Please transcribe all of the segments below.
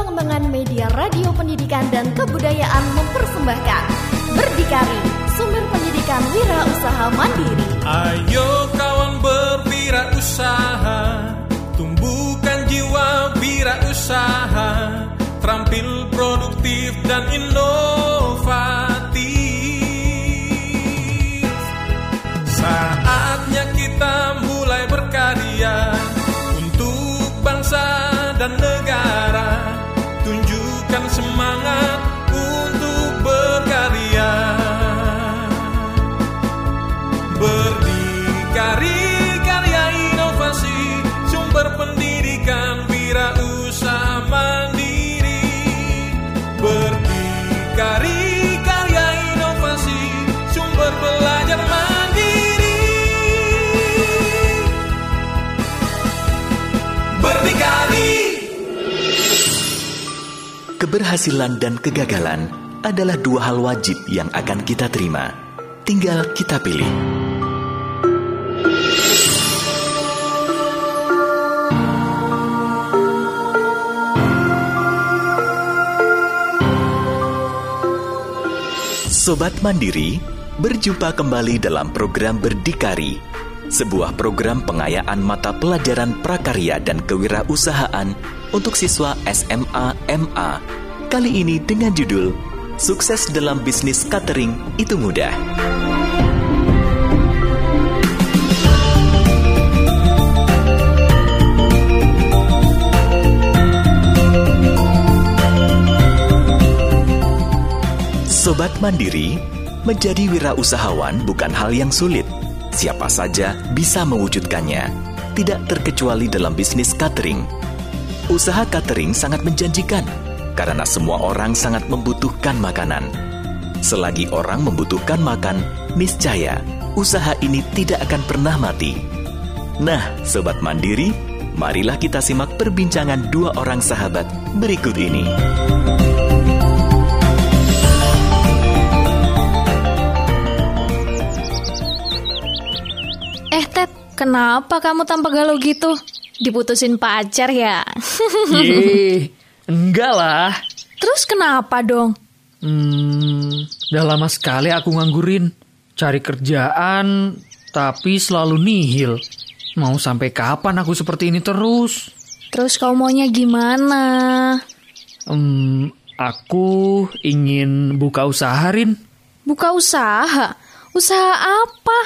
Pengembangan Media Radio Pendidikan dan Kebudayaan mempersembahkan Berdikari, sumber pendidikan wira usaha mandiri. Ayo kawan berwirausaha, tumbuhkan jiwa wirausaha, terampil produktif dan inovatif. Berdikari karya inovasi Sumber pendidikan wira usaha mandiri Berdikari karya inovasi Sumber belajar mandiri Berdikari Keberhasilan dan kegagalan adalah dua hal wajib yang akan kita terima. Tinggal kita pilih. Sobat Mandiri, berjumpa kembali dalam program Berdikari, sebuah program pengayaan mata pelajaran prakarya dan kewirausahaan untuk siswa SMA MA. Kali ini dengan judul Sukses dalam Bisnis Catering Itu Mudah. Sobat Mandiri, menjadi wirausahawan bukan hal yang sulit. Siapa saja bisa mewujudkannya, tidak terkecuali dalam bisnis catering. Usaha catering sangat menjanjikan karena semua orang sangat membutuhkan makanan. Selagi orang membutuhkan makan, niscaya usaha ini tidak akan pernah mati. Nah, sobat Mandiri, marilah kita simak perbincangan dua orang sahabat berikut ini. Kenapa kamu tampak galau gitu? Diputusin pacar ya? Ye, enggak lah. Terus kenapa dong? Hmm, udah lama sekali aku nganggurin. Cari kerjaan, tapi selalu nihil. Mau sampai kapan aku seperti ini terus? Terus kau maunya gimana? Hmm, aku ingin buka usaha, Rin. Buka usaha? Usaha apa?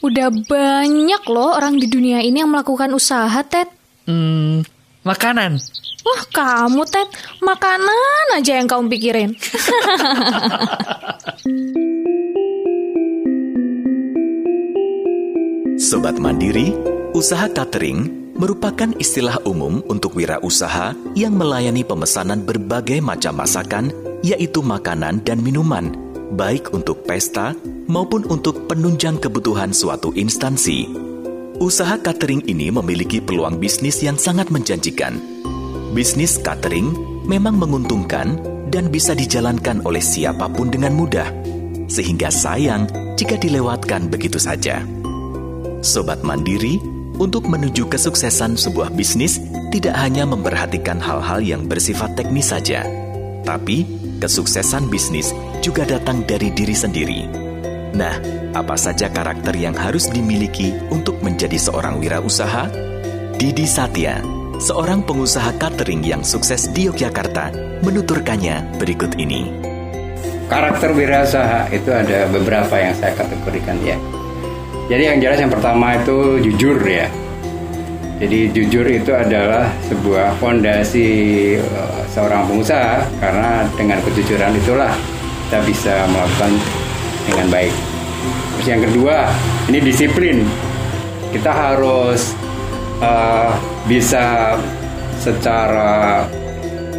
Udah banyak loh orang di dunia ini yang melakukan usaha, Ted. Hmm, makanan. Wah, kamu, Ted. Makanan aja yang kamu pikirin. Sobat Mandiri, usaha catering merupakan istilah umum untuk wirausaha yang melayani pemesanan berbagai macam masakan, yaitu makanan dan minuman, baik untuk pesta maupun untuk penunjang kebutuhan suatu instansi. Usaha catering ini memiliki peluang bisnis yang sangat menjanjikan. Bisnis catering memang menguntungkan dan bisa dijalankan oleh siapa pun dengan mudah, sehingga sayang jika dilewatkan begitu saja. Sobat Mandiri, untuk menuju kesuksesan sebuah bisnis tidak hanya memperhatikan hal-hal yang bersifat teknis saja, tapi kesuksesan bisnis juga datang dari diri sendiri. Nah, apa saja karakter yang harus dimiliki untuk menjadi seorang wirausaha? Didi Satya, seorang pengusaha catering yang sukses di Yogyakarta, menuturkannya berikut ini. Karakter wirausaha itu ada beberapa yang saya kategorikan ya. Jadi yang jelas yang pertama itu jujur ya. Jadi jujur itu adalah sebuah fondasi uh, seorang pengusaha karena dengan kejujuran itulah kita bisa melakukan dengan baik. Terus yang kedua ini disiplin. Kita harus uh, bisa secara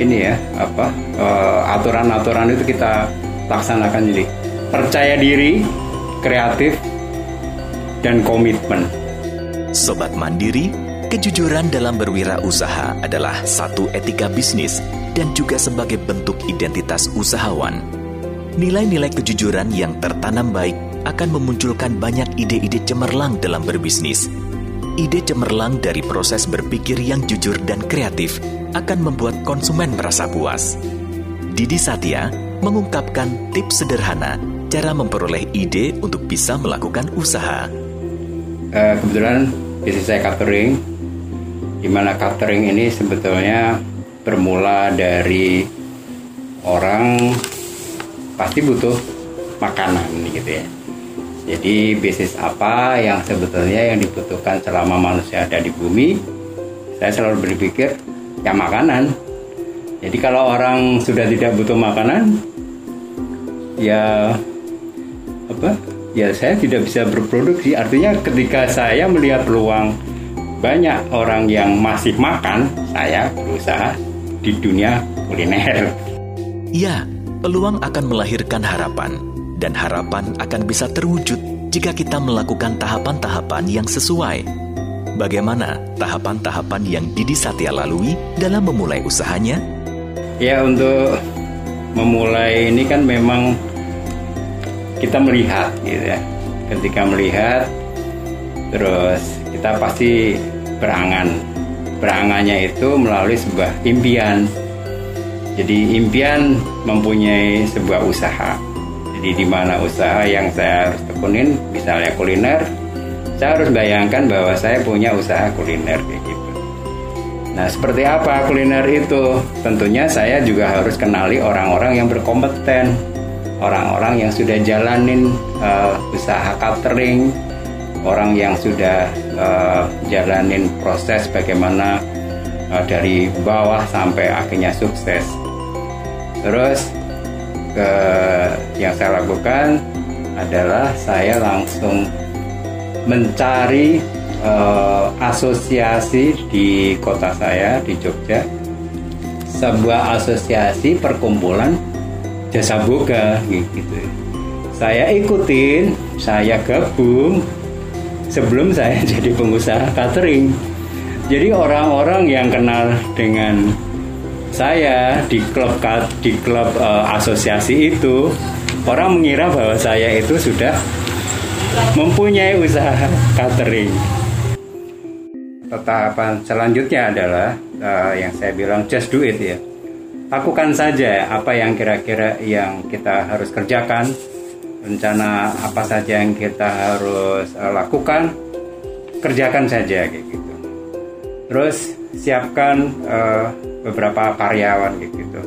ini ya apa uh, aturan-aturan itu kita laksanakan jadi percaya diri, kreatif, dan komitmen. Sobat Mandiri, kejujuran dalam berwirausaha adalah satu etika bisnis dan juga sebagai bentuk identitas usahawan. Nilai-nilai kejujuran yang tertanam baik akan memunculkan banyak ide-ide cemerlang dalam berbisnis. ide cemerlang dari proses berpikir yang jujur dan kreatif akan membuat konsumen merasa puas. Didi Satya mengungkapkan tips sederhana cara memperoleh ide untuk bisa melakukan usaha. Uh, kebetulan bisnis saya catering, di mana catering ini sebetulnya bermula dari orang pasti butuh makanan gitu ya jadi bisnis apa yang sebetulnya yang dibutuhkan selama manusia ada di bumi? Saya selalu berpikir ya makanan. Jadi kalau orang sudah tidak butuh makanan, ya apa? Ya saya tidak bisa berproduksi. Artinya ketika saya melihat peluang banyak orang yang masih makan, saya berusaha di dunia kuliner. Ya, peluang akan melahirkan harapan dan harapan akan bisa terwujud jika kita melakukan tahapan-tahapan yang sesuai. Bagaimana tahapan-tahapan yang Didi Satya lalui dalam memulai usahanya? Ya, untuk memulai ini kan memang kita melihat gitu ya. Ketika melihat terus kita pasti berangan. Berangannya itu melalui sebuah impian. Jadi impian mempunyai sebuah usaha di di mana usaha yang saya harus tekunin, misalnya kuliner, saya harus bayangkan bahwa saya punya usaha kuliner kayak gitu. Nah, seperti apa kuliner itu? Tentunya saya juga harus kenali orang-orang yang berkompeten, orang-orang yang sudah jalanin uh, usaha catering, orang yang sudah uh, jalanin proses bagaimana uh, dari bawah sampai akhirnya sukses. Terus ke yang saya lakukan adalah saya langsung mencari uh, asosiasi di kota saya di Jogja. Sebuah asosiasi perkumpulan jasa boga gitu. Saya ikutin saya gabung. Sebelum saya jadi pengusaha catering. Jadi orang-orang yang kenal dengan saya di klub di klub uh, asosiasi itu orang mengira bahwa saya itu sudah mempunyai usaha catering. Tahapan selanjutnya adalah uh, yang saya bilang just do it ya. Lakukan saja apa yang kira-kira yang kita harus kerjakan, rencana apa saja yang kita harus uh, lakukan, kerjakan saja kayak gitu. Terus siapkan uh, beberapa karyawan gitu.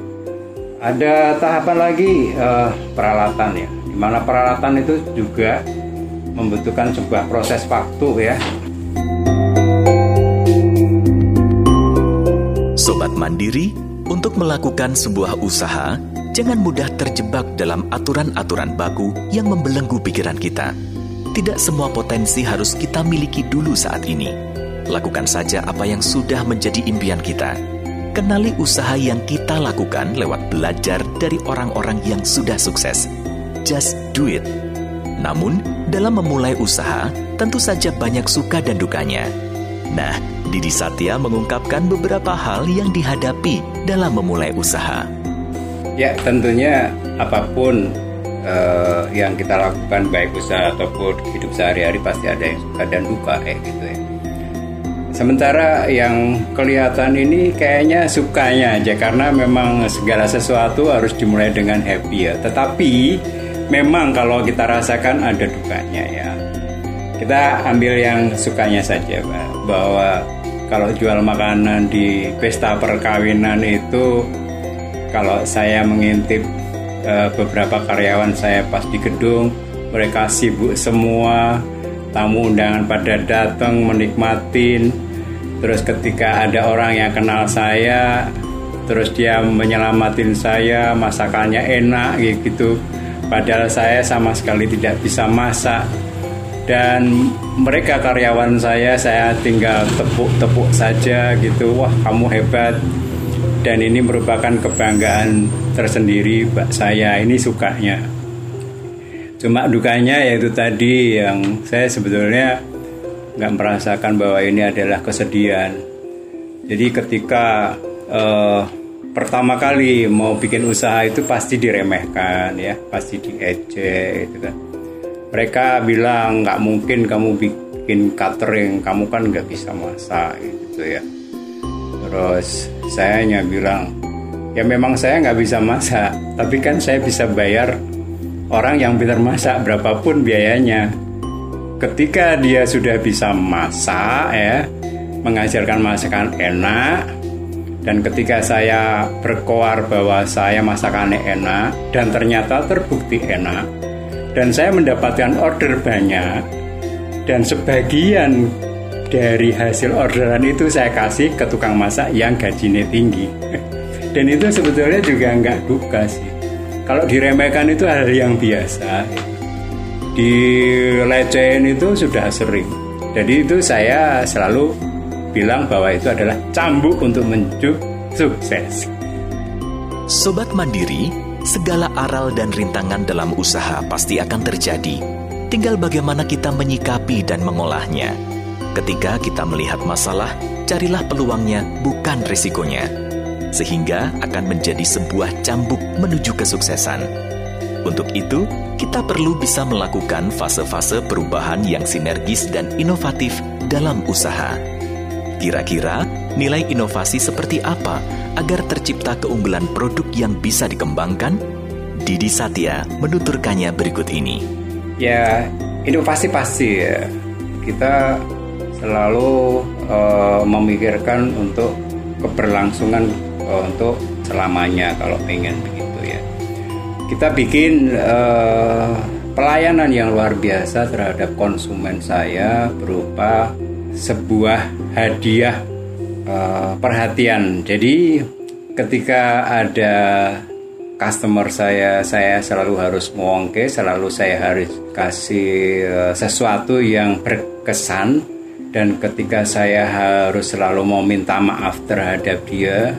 Ada tahapan lagi uh, peralatan ya, di mana peralatan itu juga membutuhkan sebuah proses waktu ya. Sobat Mandiri, untuk melakukan sebuah usaha, jangan mudah terjebak dalam aturan-aturan baku yang membelenggu pikiran kita. Tidak semua potensi harus kita miliki dulu saat ini. Lakukan saja apa yang sudah menjadi impian kita Kenali usaha yang kita lakukan lewat belajar dari orang-orang yang sudah sukses. Just do it. Namun, dalam memulai usaha, tentu saja banyak suka dan dukanya. Nah, Didi Satya mengungkapkan beberapa hal yang dihadapi dalam memulai usaha. Ya, tentunya apa pun uh, yang kita lakukan, baik usaha ataupun hidup sehari-hari, pasti ada yang suka dan duka, kayak gitu ya. Sementara yang kelihatan ini kayaknya sukanya aja karena memang segala sesuatu harus dimulai dengan happy ya. Tetapi memang kalau kita rasakan ada dukanya ya. Kita ambil yang sukanya saja, Pak. Bahwa kalau jual makanan di pesta perkawinan itu kalau saya mengintip uh, beberapa karyawan saya pas di gedung, mereka sibuk semua, tamu undangan pada datang menikmatin terus ketika ada orang yang kenal saya terus dia menyelamatin saya masakannya enak gitu. Padahal saya sama sekali tidak bisa masak. Dan mereka karyawan saya saya tinggal tepuk-tepuk saja gitu. Wah kamu hebat. Dan ini merupakan kebanggaan tersendiri saya. Ini sukanya. Cuma dukanya yaitu tadi yang saya sebetulnya nggak merasakan bahwa ini adalah kesedihan. Jadi ketika uh, pertama kali mau bikin usaha itu pasti diremehkan ya, pasti diejek gitu kan. Mereka bilang nggak mungkin kamu bikin catering kamu kan nggak bisa masak gitu ya terus saya hanya bilang ya memang saya nggak bisa masak tapi kan saya bisa bayar orang yang pintar masak berapapun biayanya ketika dia sudah bisa masak ya mengajarkan masakan enak dan ketika saya berkoar bahwa saya masakannya enak dan ternyata terbukti enak dan saya mendapatkan order banyak dan sebagian dari hasil orderan itu saya kasih ke tukang masak yang gajinya tinggi. Dan itu sebetulnya juga nggak duka sih. Kalau diremehkan itu hal yang biasa dilecehin itu sudah sering jadi itu saya selalu bilang bahwa itu adalah cambuk untuk menuju sukses. Sobat Mandiri, segala aral dan rintangan dalam usaha pasti akan terjadi. Tinggal bagaimana kita menyikapi dan mengolahnya. Ketika kita melihat masalah, carilah peluangnya, bukan risikonya. Sehingga akan menjadi sebuah cambuk menuju kesuksesan. Untuk itu, kita perlu bisa melakukan fase-fase perubahan yang sinergis dan inovatif dalam usaha. Kira-kira nilai inovasi seperti apa agar tercipta keunggulan produk yang bisa dikembangkan? Didi Satya menuturkannya berikut ini. Ya, inovasi pasti ya. Kita selalu uh, memikirkan untuk keberlangsungan uh, untuk selamanya kalau ya. Kita bikin uh, pelayanan yang luar biasa terhadap konsumen saya berupa sebuah hadiah uh, perhatian. Jadi ketika ada customer saya, saya selalu harus ngongke, selalu saya harus kasih uh, sesuatu yang berkesan dan ketika saya harus selalu mau minta maaf terhadap dia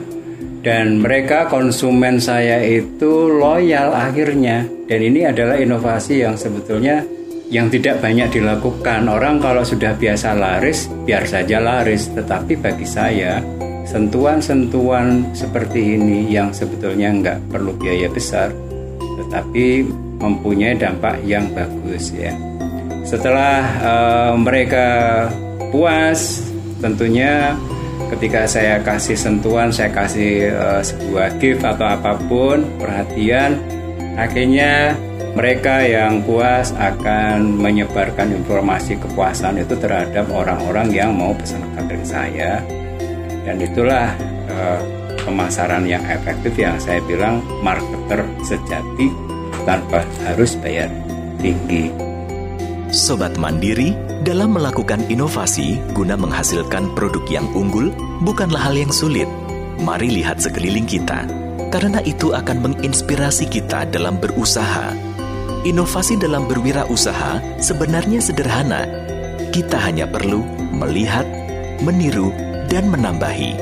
dan mereka konsumen saya itu loyal akhirnya dan ini adalah inovasi yang sebetulnya yang tidak banyak dilakukan. Orang kalau sudah biasa laris, biar saja laris. Tetapi bagi saya, sentuhan-sentuhan seperti ini yang sebetulnya nggak perlu biaya besar, tetapi mempunyai dampak yang bagus ya. Setelah uh, mereka puas, tentunya ketika saya kasih sentuhan, saya kasih uh, sebuah gift atau apa pun, perhatian, akhirnya mereka yang puas akan menyebarkan informasi kepuasan itu terhadap orang-orang yang mau pesan catering saya dan itulah uh, pemasaran yang efektif yang saya bilang marketer sejati tanpa harus bayar tinggi. Sobat Mandiri, dalam melakukan inovasi guna menghasilkan produk yang unggul bukanlah hal yang sulit. Mari lihat sekeliling kita, karena itu akan menginspirasi kita dalam berusaha Inovasi dalam berwirausaha sebenarnya sederhana. Kita hanya perlu melihat, meniru, dan menambahi.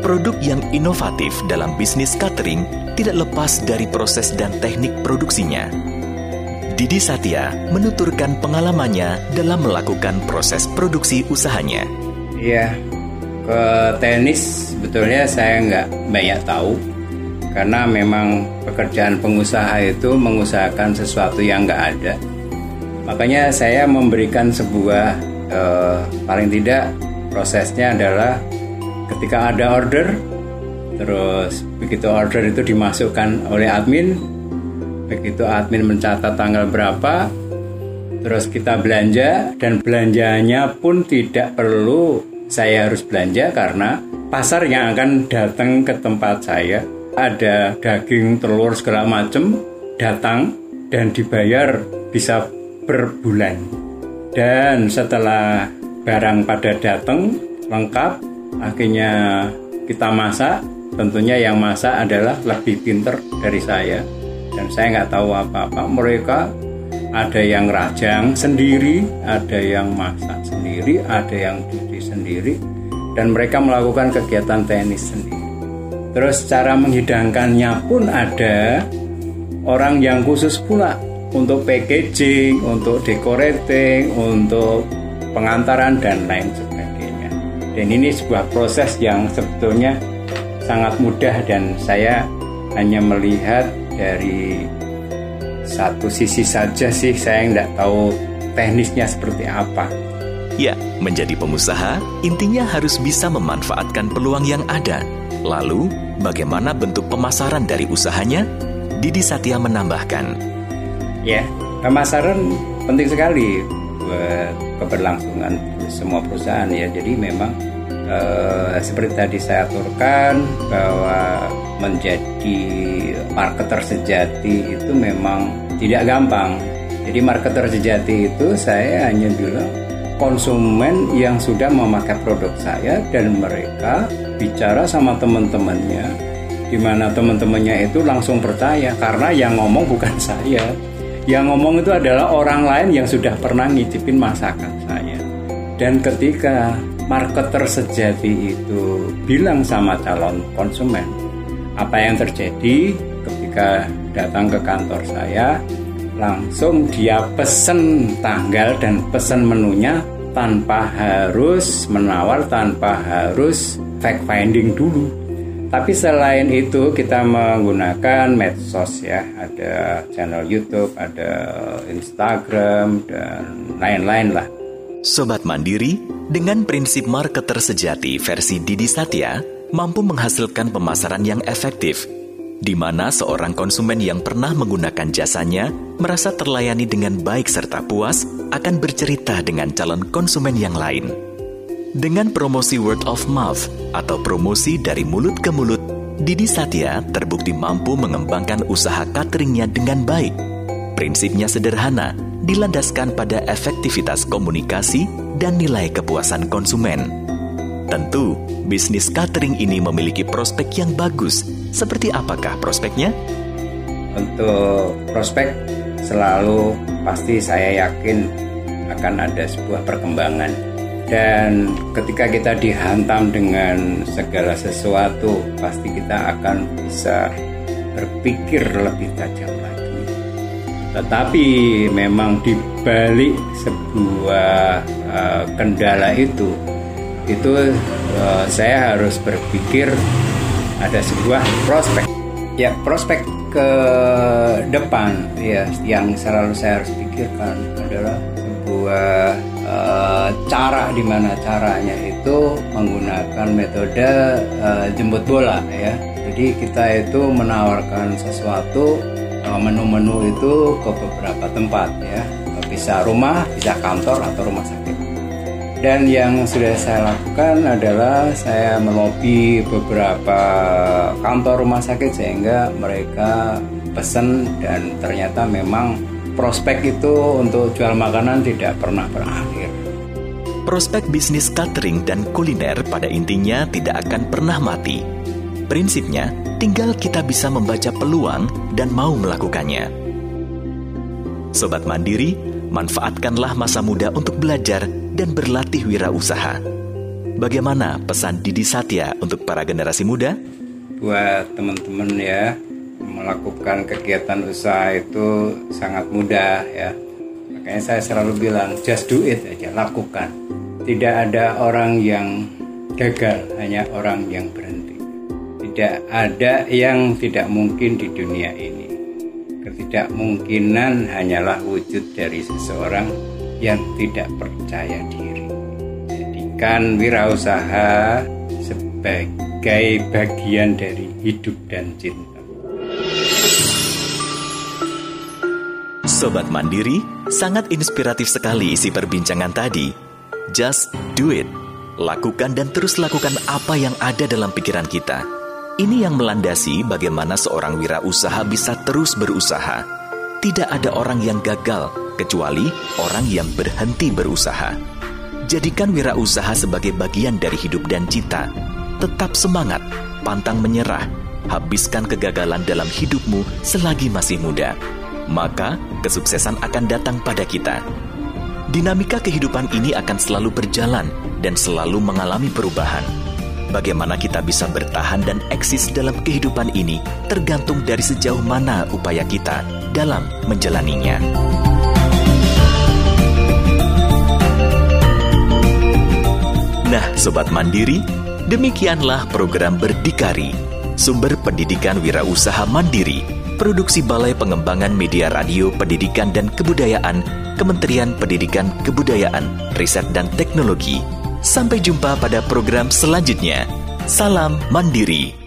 Produk yang inovatif dalam bisnis catering tidak lepas dari proses dan teknik produksinya. Didi Satya menuturkan pengalamannya dalam melakukan proses produksi usahanya. Iya, ke tenis sebetulnya saya nggak banyak tahu karena memang pekerjaan pengusaha itu mengusahakan sesuatu yang nggak ada. Makanya saya memberikan sebuah eh, paling tidak prosesnya adalah ketika ada order, terus begitu order itu dimasukkan oleh admin, begitu admin mencatat tanggal berapa, terus kita belanja dan belanjanya pun tidak perlu saya harus belanja karena pasar yang akan datang ke tempat saya ada daging, telur segala macam datang dan dibayar bisa berbulan. Dan setelah barang pada datang lengkap, akhirnya kita masak. Tentunya yang masak adalah lebih pinter dari saya dan saya nggak tahu apa-apa. Mereka ada yang rajang sendiri, ada yang masak sendiri, ada yang cuci sendiri, dan mereka melakukan kegiatan tenis sendiri. Terus cara menghidangkannya pun ada orang yang khusus pula untuk packaging, untuk decorating, untuk pengantaran dan lain sebagainya. Dan ini sebuah proses yang sebetulnya sangat mudah dan saya hanya melihat dari satu sisi saja sih saya tidak tahu teknisnya seperti apa. Ya, menjadi pengusaha intinya harus bisa memanfaatkan peluang yang ada. Lalu, bagaimana bentuk pemasaran dari usahanya? Didi Satya menambahkan. Ya, pemasaran penting sekali buat keberlangsungan semua perusahaan ya. Jadi memang eh, seperti tadi saya aturkan bahwa menjadi marketer sejati itu memang tidak gampang. Jadi marketer sejati itu saya hanya bilang konsumen yang sudah memakai produk saya dan mereka bicara sama teman-temannya di mana teman-temannya itu langsung percaya karena yang ngomong bukan saya yang ngomong itu adalah orang lain yang sudah pernah ngicipin masakan saya dan ketika marketer sejati itu bilang sama calon konsumen apa yang terjadi ketika datang ke kantor saya langsung dia pesen tanggal dan pesen menunya tanpa harus menawar, tanpa harus fact finding dulu. Tapi selain itu kita menggunakan medsos ya, ada channel YouTube, ada Instagram dan lain-lain lah. Sobat Mandiri, dengan prinsip marketer sejati versi Didi Satya, mampu menghasilkan pemasaran yang efektif di mana seorang konsumen yang pernah menggunakan jasanya merasa terlayani dengan baik serta puas akan bercerita dengan calon konsumen yang lain. Dengan promosi word of mouth atau promosi dari mulut ke mulut, Didi Satya terbukti mampu mengembangkan usaha cateringnya dengan baik. Prinsipnya sederhana, dilandaskan pada efektivitas komunikasi dan nilai kepuasan konsumen. Tentu, bisnis catering ini memiliki prospek yang bagus. Seperti apakah prospeknya? Untuk prospek selalu pasti saya yakin akan ada sebuah perkembangan. Dan ketika kita dihantam dengan segala sesuatu pasti kita akan bisa berpikir lebih tajam lagi. Tetapi memang di balik sebuah uh, kendala itu itu uh, saya harus berpikir ada sebuah prospek. Ya, prospek ke depan ya yang selalu saya harus pikirkan adalah sebuah uh, cara di mana caranya itu menggunakan metode uh, jemput bola ya. Jadi kita itu menawarkan sesuatu menu-menu itu ke beberapa tempat ya. Bisa rumah, bisa kantor atau rumah sakit. Dan yang sudah saya lakukan adalah saya melobi beberapa kantor rumah sakit sehingga mereka pesen dan ternyata memang prospek itu untuk jual makanan tidak pernah berakhir. Prospek bisnis catering dan kuliner pada intinya tidak akan pernah mati. Prinsipnya, tinggal kita bisa membaca peluang dan mau melakukannya. Sobat Mandiri, manfaatkanlah masa muda untuk belajar dan berlatih wirausaha. Bagaimana pesan Didi Satya untuk para generasi muda? Buat teman-teman ya, melakukan kegiatan usaha itu sangat mudah ya. Makanya saya selalu bilang, just do it aja, lakukan. Tidak ada orang yang gagal, hanya orang yang berhenti. Tidak ada yang tidak mungkin di dunia ini. Ketidakmungkinan hanyalah wujud dari seseorang yang tidak percaya diri. Jadikan wirausaha sebagai bagian dari hidup dan cinta. Sobat Mandiri, sangat inspiratif sekali isi perbincangan tadi. Just do it. Lakukan dan terus lakukan apa yang ada dalam pikiran kita. Ini yang melandasi bagaimana seorang wirausaha bisa terus berusaha. Tidak ada orang yang gagal, kecuali orang yang berhenti berusaha. Jadikan wirausaha sebagai bagian dari hidup dan cita. Tetap semangat, pantang menyerah, habiskan kegagalan dalam hidupmu selagi masih muda. Maka kesuksesan akan datang pada kita. Dinamika kehidupan ini akan selalu berjalan dan selalu mengalami perubahan. Bagaimana kita bisa bertahan dan eksis dalam kehidupan ini tergantung dari sejauh mana upaya kita dalam menjalaninya. Nah, Sobat Mandiri, demikianlah program Berdikari, sumber pendidikan wirausaha mandiri Produksi Balai Pengembangan Media Radio Pendidikan dan Kebudayaan Kementerian Pendidikan Kebudayaan, Riset dan Teknologi. Sampai jumpa pada program selanjutnya. Salam Mandiri.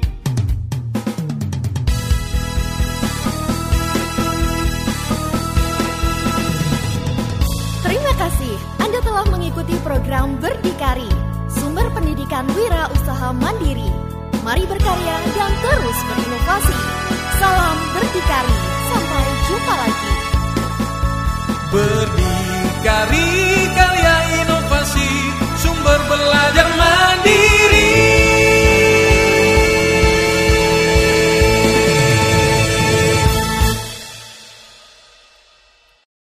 mandiri. Mari berkarya dan terus berinovasi. Salam berdikari, sampai jumpa lagi. Berdikari karya inovasi, sumber belajar mandiri.